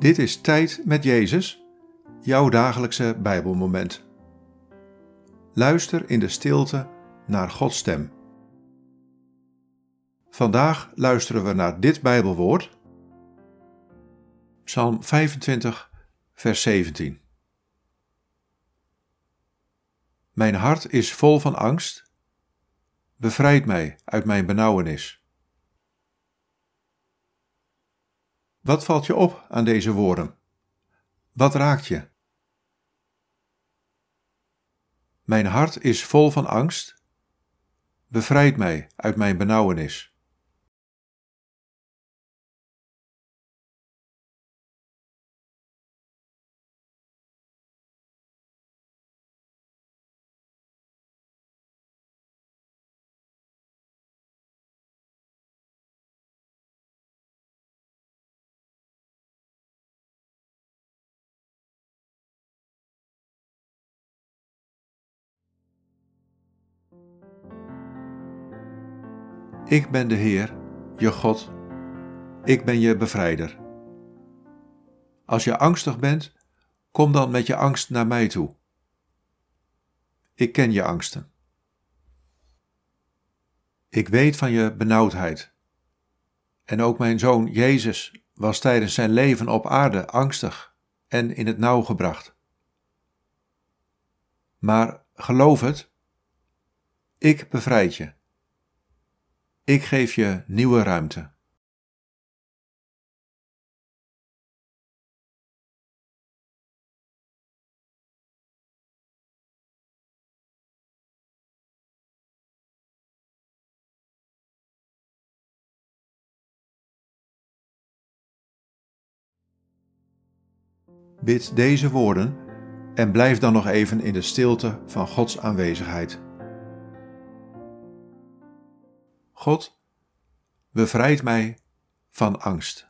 Dit is Tijd met Jezus, jouw dagelijkse Bijbelmoment. Luister in de stilte naar Gods stem. Vandaag luisteren we naar dit Bijbelwoord, Psalm 25, vers 17. Mijn hart is vol van angst. Bevrijd mij uit mijn benauwenis. Wat valt je op aan deze woorden? Wat raakt je? Mijn hart is vol van angst. Bevrijd mij uit mijn benauwenis. Ik ben de Heer, je God. Ik ben je bevrijder. Als je angstig bent, kom dan met je angst naar mij toe. Ik ken je angsten. Ik weet van je benauwdheid. En ook mijn zoon Jezus was tijdens zijn leven op aarde angstig en in het nauw gebracht. Maar geloof het, ik bevrijd je. Ik geef je nieuwe ruimte. Bid deze woorden en blijf dan nog even in de stilte van Gods aanwezigheid. God, bevrijd mij van angst.